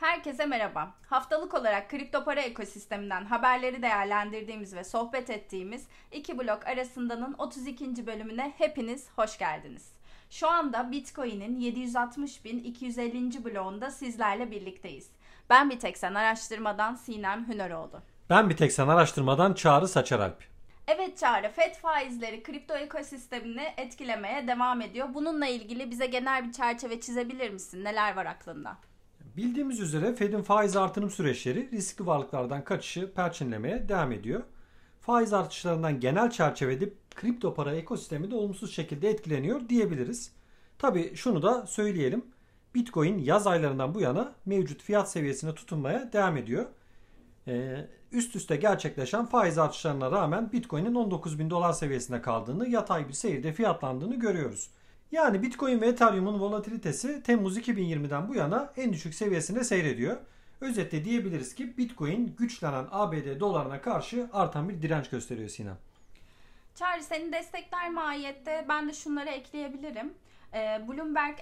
Herkese merhaba. Haftalık olarak kripto para ekosisteminden haberleri değerlendirdiğimiz ve sohbet ettiğimiz iki blok arasındanın 32. bölümüne hepiniz hoş geldiniz. Şu anda Bitcoin'in 760.250. bloğunda sizlerle birlikteyiz. Ben bir tek sen araştırmadan Sinem Hüneroğlu. Ben bir tek sen araştırmadan Çağrı Saçaralp. Evet Çağrı, FED faizleri kripto ekosistemini etkilemeye devam ediyor. Bununla ilgili bize genel bir çerçeve çizebilir misin? Neler var aklında? Bildiğimiz üzere Fed'in faiz artırım süreçleri riskli varlıklardan kaçışı perçinlemeye devam ediyor. Faiz artışlarından genel çerçevede kripto para ekosistemi de olumsuz şekilde etkileniyor diyebiliriz. Tabi şunu da söyleyelim. Bitcoin yaz aylarından bu yana mevcut fiyat seviyesine tutunmaya devam ediyor. Ee, üst üste gerçekleşen faiz artışlarına rağmen Bitcoin'in 19 bin dolar seviyesinde kaldığını, yatay bir seyirde fiyatlandığını görüyoruz. Yani Bitcoin ve Ethereum'un volatilitesi Temmuz 2020'den bu yana en düşük seviyesinde seyrediyor. Özetle diyebiliriz ki Bitcoin güçlenen ABD dolarına karşı artan bir direnç gösteriyor Sinem. Charlie seni destekler mahiyette ben de şunları ekleyebilirim. Ee, Bloomberg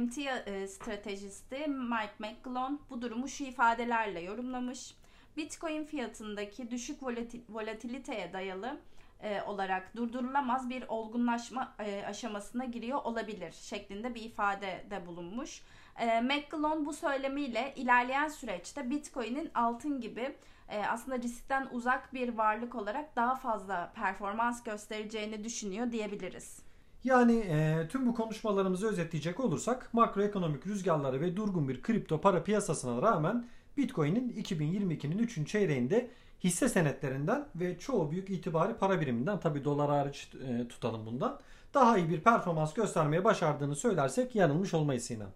MT e, stratejisti Mike McGlone bu durumu şu ifadelerle yorumlamış. Bitcoin fiyatındaki düşük volatiliteye dayalı e, olarak durdurulamaz bir olgunlaşma e, aşamasına giriyor olabilir şeklinde bir ifadede bulunmuş. E, McGlone bu söylemiyle ilerleyen süreçte Bitcoin'in altın gibi e, aslında riskten uzak bir varlık olarak daha fazla performans göstereceğini düşünüyor diyebiliriz. Yani e, tüm bu konuşmalarımızı özetleyecek olursak makroekonomik rüzgarları ve durgun bir kripto para piyasasına rağmen Bitcoin'in 2022'nin 3. çeyreğinde hisse senetlerinden ve çoğu büyük itibari para biriminden tabi dolar hariç e, tutalım bundan daha iyi bir performans göstermeye başardığını söylersek yanılmış olmayız Sinem.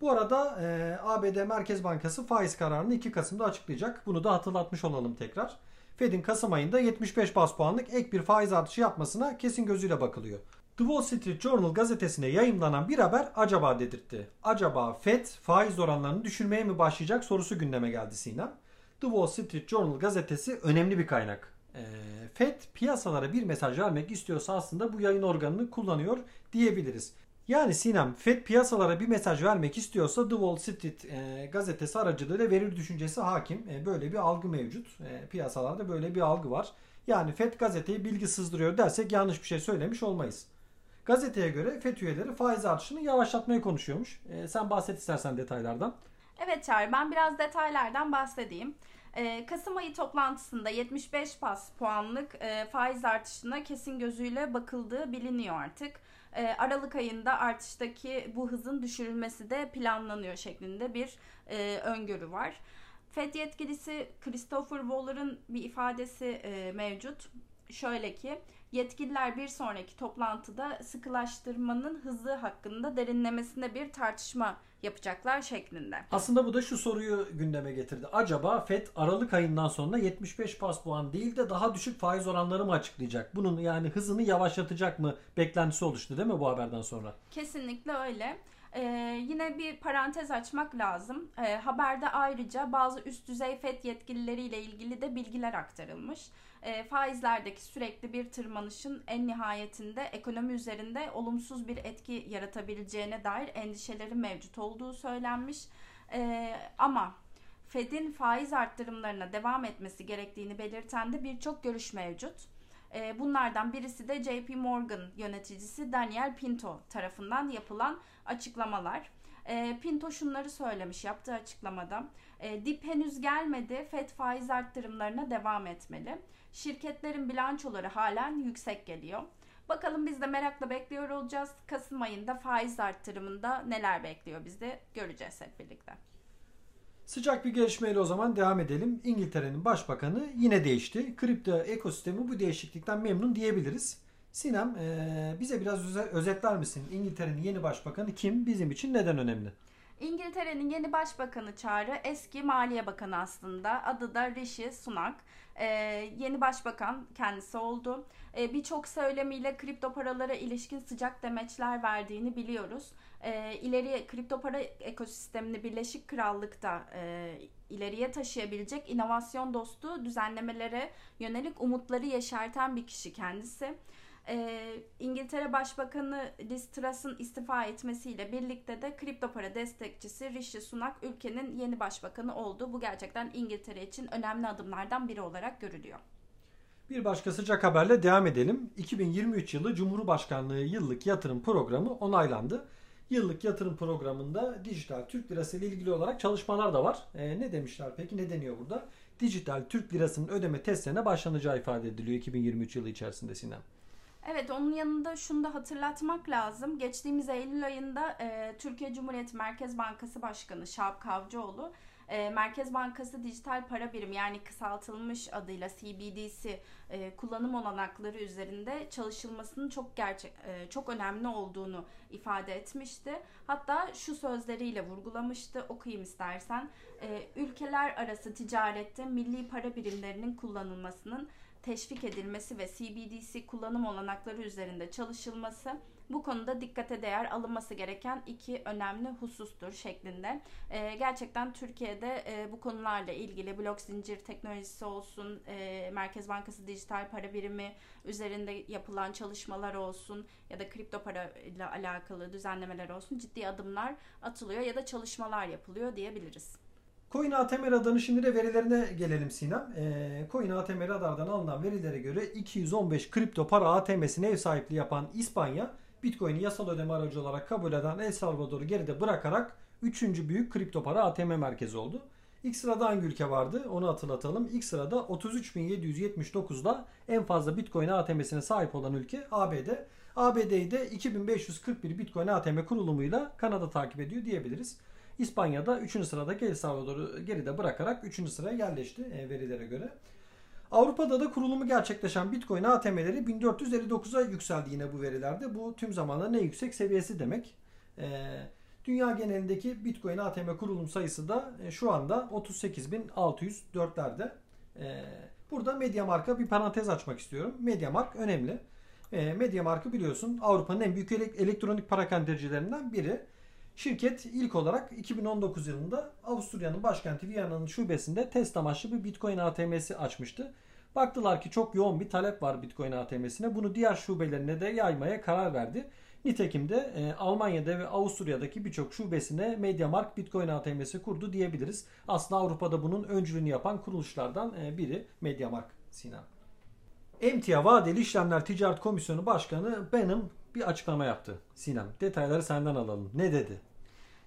Bu arada e, ABD Merkez Bankası faiz kararını 2 Kasım'da açıklayacak. Bunu da hatırlatmış olalım tekrar. Fed'in Kasım ayında 75 bas puanlık ek bir faiz artışı yapmasına kesin gözüyle bakılıyor. The Wall Street Journal gazetesine yayımlanan bir haber acaba dedirtti. Acaba Fed faiz oranlarını düşürmeye mi başlayacak sorusu gündeme geldi Sinem. The Wall Street Journal gazetesi önemli bir kaynak. E, FED piyasalara bir mesaj vermek istiyorsa aslında bu yayın organını kullanıyor diyebiliriz. Yani Sinem FED piyasalara bir mesaj vermek istiyorsa The Wall Street e, gazetesi aracılığıyla verir düşüncesi hakim. E, böyle bir algı mevcut. E, piyasalarda böyle bir algı var. Yani FED gazeteyi bilgi sızdırıyor dersek yanlış bir şey söylemiş olmayız. Gazeteye göre FED üyeleri faiz artışını yavaşlatmayı konuşuyormuş. E, sen bahset istersen detaylardan. Evet Çağrı ben biraz detaylardan bahsedeyim. Ee, Kasım ayı toplantısında 75 pas puanlık e, faiz artışına kesin gözüyle bakıldığı biliniyor artık. Ee, Aralık ayında artıştaki bu hızın düşürülmesi de planlanıyor şeklinde bir e, öngörü var. FED yetkilisi Christopher Waller'ın bir ifadesi e, mevcut. Şöyle ki yetkililer bir sonraki toplantıda sıkılaştırmanın hızı hakkında derinlemesine bir tartışma yapacaklar şeklinde. Aslında bu da şu soruyu gündeme getirdi. Acaba FED Aralık ayından sonra 75 bas puan değil de daha düşük faiz oranları mı açıklayacak? Bunun yani hızını yavaşlatacak mı beklentisi oluştu değil mi bu haberden sonra? Kesinlikle öyle. Ee, yine bir parantez açmak lazım. Ee, haberde ayrıca bazı üst düzey FED yetkilileriyle ilgili de bilgiler aktarılmış e, faizlerdeki sürekli bir tırmanışın en nihayetinde ekonomi üzerinde olumsuz bir etki yaratabileceğine dair endişeleri mevcut olduğu söylenmiş. E, ama Fed'in faiz arttırımlarına devam etmesi gerektiğini belirten de birçok görüş mevcut. E, bunlardan birisi de JP Morgan yöneticisi Daniel Pinto tarafından yapılan açıklamalar. E, Pinto şunları söylemiş yaptığı açıklamada. E, dip henüz gelmedi. Fed faiz arttırımlarına devam etmeli. Şirketlerin bilançoları halen yüksek geliyor. Bakalım biz de merakla bekliyor olacağız. Kasım ayında faiz arttırımında neler bekliyor bizi göreceğiz hep birlikte. Sıcak bir gelişmeyle o zaman devam edelim. İngiltere'nin başbakanı yine değişti. Kripto ekosistemi bu değişiklikten memnun diyebiliriz. Sinem bize biraz özetler misin? İngiltere'nin yeni başbakanı kim? Bizim için neden önemli? İngiltere'nin yeni başbakanı Çağrı eski Maliye Bakanı aslında. Adı da Rishi Sunak. Ee, yeni başbakan kendisi oldu. Ee, Birçok söylemiyle kripto paralara ilişkin sıcak demeçler verdiğini biliyoruz. Ee, ileriye kripto para ekosistemini Birleşik Krallık'ta e, ileriye taşıyabilecek inovasyon dostu düzenlemelere yönelik umutları yeşerten bir kişi kendisi. E, İngiltere Başbakanı Liz Truss'ın istifa etmesiyle birlikte de kripto para destekçisi Rishi Sunak ülkenin yeni başbakanı oldu. Bu gerçekten İngiltere için önemli adımlardan biri olarak görülüyor. Bir başka sıcak haberle devam edelim. 2023 yılı Cumhurbaşkanlığı yıllık yatırım programı onaylandı. Yıllık yatırım programında dijital Türk lirası ile ilgili olarak çalışmalar da var. E, ne demişler peki? Ne deniyor burada? Dijital Türk lirasının ödeme testlerine başlanacağı ifade ediliyor 2023 yılı içerisinde Sinem. Evet onun yanında şunu da hatırlatmak lazım. Geçtiğimiz Eylül ayında e, Türkiye Cumhuriyeti Merkez Bankası Başkanı Şahap Kavcıoğlu e, Merkez Bankası dijital para birimi yani kısaltılmış adıyla CBDC e, kullanım olanakları üzerinde çalışılmasının çok gerçek e, çok önemli olduğunu ifade etmişti. Hatta şu sözleriyle vurgulamıştı. Okuyayım istersen. E, ülkeler arası ticarette milli para birimlerinin kullanılmasının teşvik edilmesi ve CBDC kullanım olanakları üzerinde çalışılması bu konuda dikkate değer alınması gereken iki önemli husustur şeklinde. E, gerçekten Türkiye'de e, bu konularla ilgili blok zincir teknolojisi olsun, e, Merkez Bankası dijital para birimi üzerinde yapılan çalışmalar olsun ya da kripto para ile alakalı düzenlemeler olsun ciddi adımlar atılıyor ya da çalışmalar yapılıyor diyebiliriz. Coin ATM radarının şimdi de verilerine gelelim Sinem. E, Coin ATM radardan alınan verilere göre 215 kripto para ATM'sine ev sahipliği yapan İspanya Bitcoin'i yasal ödeme aracı olarak kabul eden El Salvador'u geride bırakarak 3. büyük kripto para ATM merkezi oldu. İlk sırada hangi ülke vardı onu hatırlatalım. İlk sırada 33.779'da en fazla Bitcoin ATM'sine sahip olan ülke ABD. ABD'yi de 2541 Bitcoin ATM kurulumuyla Kanada takip ediyor diyebiliriz. İspanya'da 3. sıradaki El Salvador'u geride bırakarak 3. sıraya yerleşti e, verilere göre. Avrupa'da da kurulumu gerçekleşen Bitcoin ATM'leri 1459'a yükseldi yine bu verilerde. Bu tüm zamanların en yüksek seviyesi demek. Ee, dünya genelindeki Bitcoin ATM kurulum sayısı da e, şu anda 38.604'lerde. Ee, burada Mediamarkt'a bir parantez açmak istiyorum. Mediamarkt önemli. Mediamarkt'ı biliyorsun Avrupa'nın en büyük elektronik parakendecilerinden biri. Şirket ilk olarak 2019 yılında Avusturya'nın başkenti Viyana'nın şubesinde test amaçlı bir Bitcoin ATM'si açmıştı. Baktılar ki çok yoğun bir talep var Bitcoin ATM'sine. Bunu diğer şubelerine de yaymaya karar verdi. Nitekim de e, Almanya'da ve Avusturya'daki birçok şubesine MediaMarkt Bitcoin ATM'si kurdu diyebiliriz. Aslında Avrupa'da bunun öncülüğünü yapan kuruluşlardan e, biri MediaMarkt Sinan. Emtia Vadeli İşlemler Ticaret Komisyonu Başkanı Benim bir açıklama yaptı. Sinem detayları senden alalım. Ne dedi?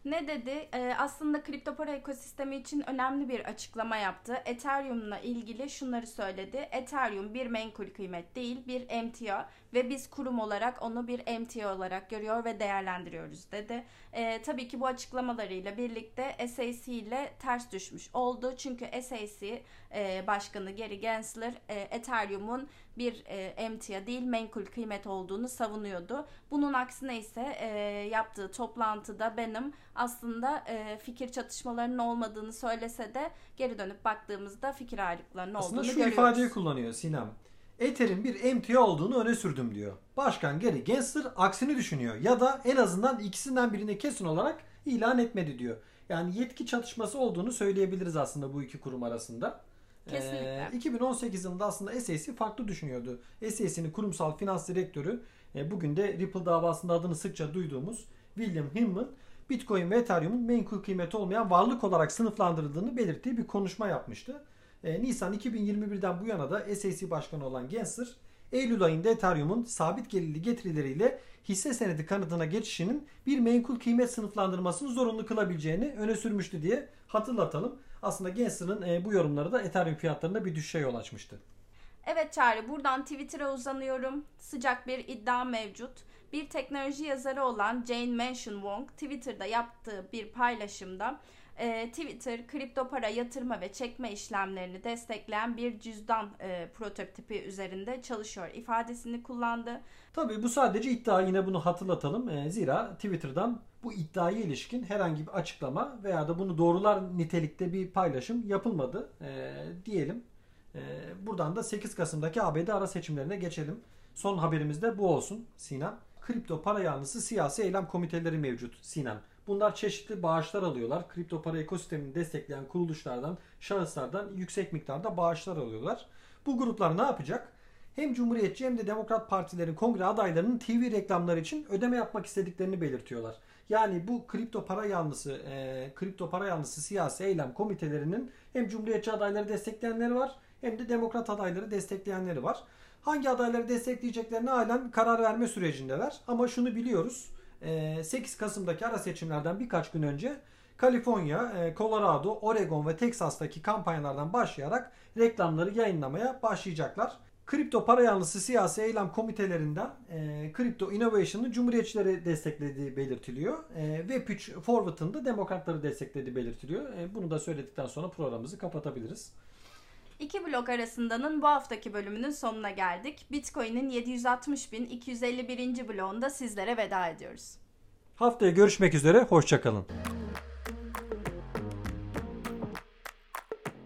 Ne dedi? Ee, aslında kripto para ekosistemi için önemli bir açıklama yaptı. Ethereum'la ilgili şunları söyledi. Ethereum bir menkul kıymet değil, bir emtia ve biz kurum olarak onu bir emtia olarak görüyor ve değerlendiriyoruz dedi. Ee, tabii ki bu açıklamalarıyla birlikte SAC ile ters düşmüş oldu. Çünkü SAC e, Başkanı Gary Gensler e, Ethereum'un bir e, emtia değil menkul kıymet olduğunu savunuyordu. Bunun aksine ise e, yaptığı toplantıda benim aslında e, fikir çatışmalarının olmadığını söylese de geri dönüp baktığımızda fikir ayrılıklarının olduğunu aslında şu görüyoruz. ifadeyi kullanıyor Sinem. Ether'in bir emtia olduğunu öne sürdüm diyor. Başkan Gary Gensler aksini düşünüyor ya da en azından ikisinden birini kesin olarak ilan etmedi diyor. Yani yetki çatışması olduğunu söyleyebiliriz aslında bu iki kurum arasında. Kesinlikle. Ee, 2018 yılında aslında SAC farklı düşünüyordu. SAC'nin kurumsal finans direktörü e, bugün de Ripple davasında adını sıkça duyduğumuz William Hinman Bitcoin ve Ethereum'un menkul kıymeti olmayan varlık olarak sınıflandırıldığını belirttiği bir konuşma yapmıştı. E, Nisan 2021'den bu yana da SAC başkanı olan Gensler Eylül ayında Ethereum'un sabit gelirli getirileriyle hisse senedi kanıtına geçişinin bir menkul kıymet sınıflandırmasını zorunlu kılabileceğini öne sürmüştü diye hatırlatalım. Aslında Gensler'ın e, bu yorumları da Ethereum fiyatlarında bir düşüşe yol açmıştı. Evet Çağrı buradan Twitter'a uzanıyorum. Sıcak bir iddia mevcut. Bir teknoloji yazarı olan Jane Mansion Wong Twitter'da yaptığı bir paylaşımda e, Twitter kripto para yatırma ve çekme işlemlerini destekleyen bir cüzdan e, prototipi üzerinde çalışıyor ifadesini kullandı. Tabii bu sadece iddia yine bunu hatırlatalım. E, zira Twitter'dan bu iddiaya ilişkin herhangi bir açıklama veya da bunu doğrular nitelikte bir paylaşım yapılmadı e, diyelim. E, buradan da 8 Kasım'daki ABD ara seçimlerine geçelim. Son haberimiz de bu olsun Sinan. Kripto para yanlısı siyasi eylem komiteleri mevcut Sinan. Bunlar çeşitli bağışlar alıyorlar. Kripto para ekosistemini destekleyen kuruluşlardan, şahıslardan yüksek miktarda bağışlar alıyorlar. Bu gruplar ne yapacak? hem Cumhuriyetçi hem de Demokrat Partilerin kongre adaylarının TV reklamları için ödeme yapmak istediklerini belirtiyorlar. Yani bu kripto para yanlısı, e, kripto para yanlısı siyasi eylem komitelerinin hem Cumhuriyetçi adayları destekleyenleri var hem de Demokrat adayları destekleyenleri var. Hangi adayları destekleyeceklerine halen karar verme sürecindeler. Ama şunu biliyoruz. 8 Kasım'daki ara seçimlerden birkaç gün önce Kaliforniya, Colorado, Oregon ve Texas'taki kampanyalardan başlayarak reklamları yayınlamaya başlayacaklar. Kripto para yanlısı siyasi eylem komitelerinden e, Crypto Innovation'ın Cumhuriyetçileri desteklediği belirtiliyor. E, Web3 Forward'ın da Demokratları desteklediği belirtiliyor. E, bunu da söyledikten sonra programımızı kapatabiliriz. İki blok arasındanın bu haftaki bölümünün sonuna geldik. Bitcoin'in 760.251. bloğunda sizlere veda ediyoruz. Haftaya görüşmek üzere, hoşçakalın.